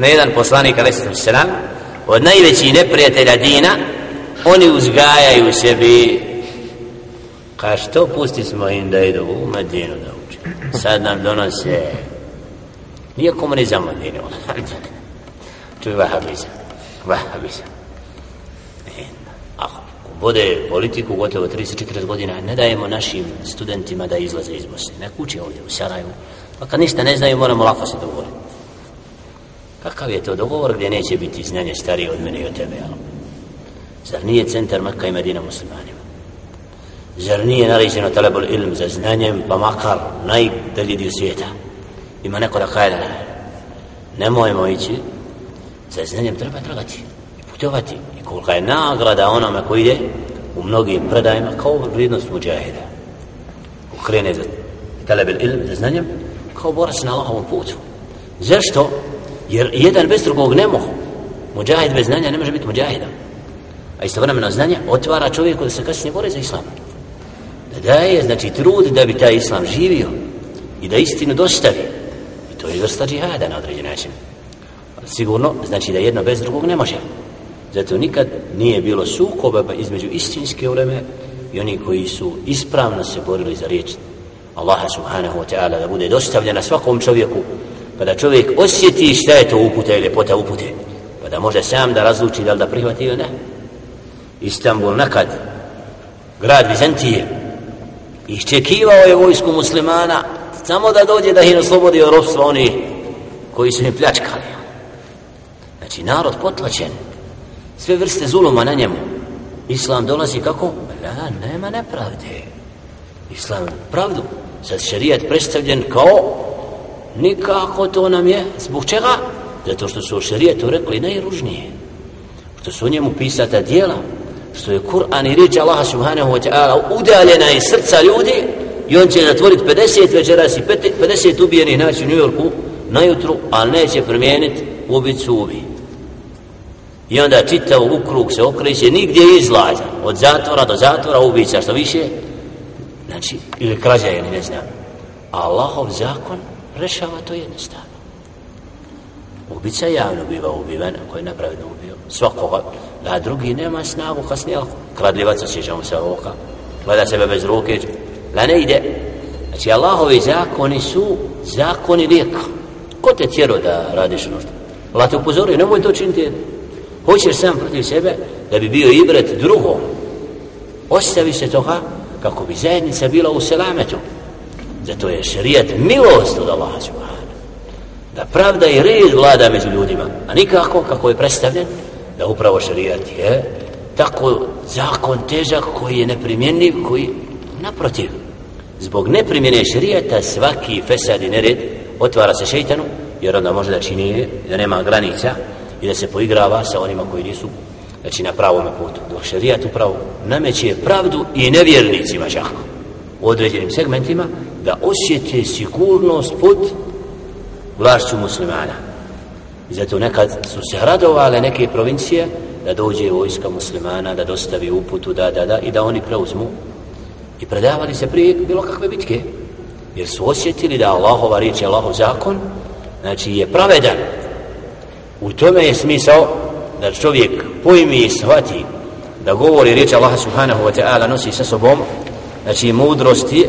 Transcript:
na jedan poslanik alaihi sallam od najvećih neprijatelja dina oni uzgajaju sebi. Ka što pusti smo im da idu u Medinu da uče? Sad nam donose. Nije komunizam Medinu. To je vahabizam. Vahabizam. Ako vode politiku gotovo 34 godina ne dajemo našim studentima da izlaze iz Bosne. Nek uče ovdje u Sarajevu. Pa kad ništa ne znaju moramo lako se dogovoriti kakav je to dogovor gdje neće biti znanje starije od mene i od tebe jel? zar nije centar Mekka i Medina muslimanima? Zar nije naređeno talebul ilm za znanjem pa makar najdalji dio svijeta? Ima neko da kaje da ne nemojmo ići. Za znanjem treba tragati i putovati. I kolika je nagrada onome koji ide u mnogim predajima kao vrijednost muđahida ukrene za talebul ilm za znanjem kao borac na Allahovom putu. Zašto? Jer jedan bez drugog ne mogu. Muđahid bez znanja ne može biti muđahidom a istovremeno znanje otvara čovjeku da se kasnije bore za islam. Da daje znači trud da bi taj islam živio i da istinu dostavi. I to je vrsta džihada na određen način. Sigurno znači da jedno bez drugog ne može. Zato nikad nije bilo sukoba pa između istinske uleme i oni koji su ispravno se borili za riječ Allaha subhanahu wa ta'ala da bude dostavljena svakom čovjeku pa da čovjek osjeti šta je to upute ili ljepota upute. Pa da može sam da razluči da li da prihvati ili ne. Istanbul nekad grad Vizantije iščekivao je vojsku muslimana samo da dođe da ih oslobodi od ropstva oni koji su im pljačkali. Znači narod potlačen. Sve vrste zuluma na njemu. Islam dolazi kako? la, nema nepravde. Islam pravdu. Sad šerijat predstavljen kao nikako to nam je zbog čega? zato što su o šarijetu rekli najružnije što su u njemu pisata dijela što je Kur'an i riječ Allaha subhanahu wa ta'ala udaljena iz srca ljudi i on će zatvoriti 50 večeras i 50 ubijenih naći u New Yorku najutru, ali neće promijeniti ubicu ubi. I onda čitav u se okreće, nigdje izlaza, od zatvora do zatvora ubica, što više, znači, ili krađa ili ne znam. Allahov zakon rešava to jednostavno. Ubica javno biva ubiven, ako je napravedno ubio, svakoga, A drugi nema snagu kasnije kradljivaca sjećamo se oka. gleda sebe bez ruke da ne ide. Znači Allahovi zakoni su zakoni lijeka ko te tjero da radiš ono što? Allah te upozori nemoj to činiti. Hoćeš sam protiv sebe da bi bio ibret drugom? Ostavi se toga kako bi zajednica bila u selametu zato je šerijat milost od Allaha subhanahu da pravda i red vlada među ljudima a nikako kako je predstavljen da upravo šerijat je tako zakon težak koji je neprimjenjiv, koji naprotiv, zbog neprimjene šerijata svaki fesad i nered otvara se šeitanu, jer onda može da čini da nema granica i da se poigrava sa onima koji nisu znači na pravom putu. Dok šerijat upravo nameće pravdu i nevjernicima čak u određenim segmentima da osjete sigurnost pod vlašću muslimana. I zato nekad su se radovale neke provincije da dođe vojska muslimana, da dostavi uputu, da, da, da, i da oni preuzmu. I predavali se prije bilo kakve bitke. Jer su osjetili da Allahova riječ je Allahov zakon, znači je pravedan. U tome je smisao da čovjek pojmi i shvati da govori riječ Allaha subhanahu wa ta'ala nosi sa sobom, znači mudrosti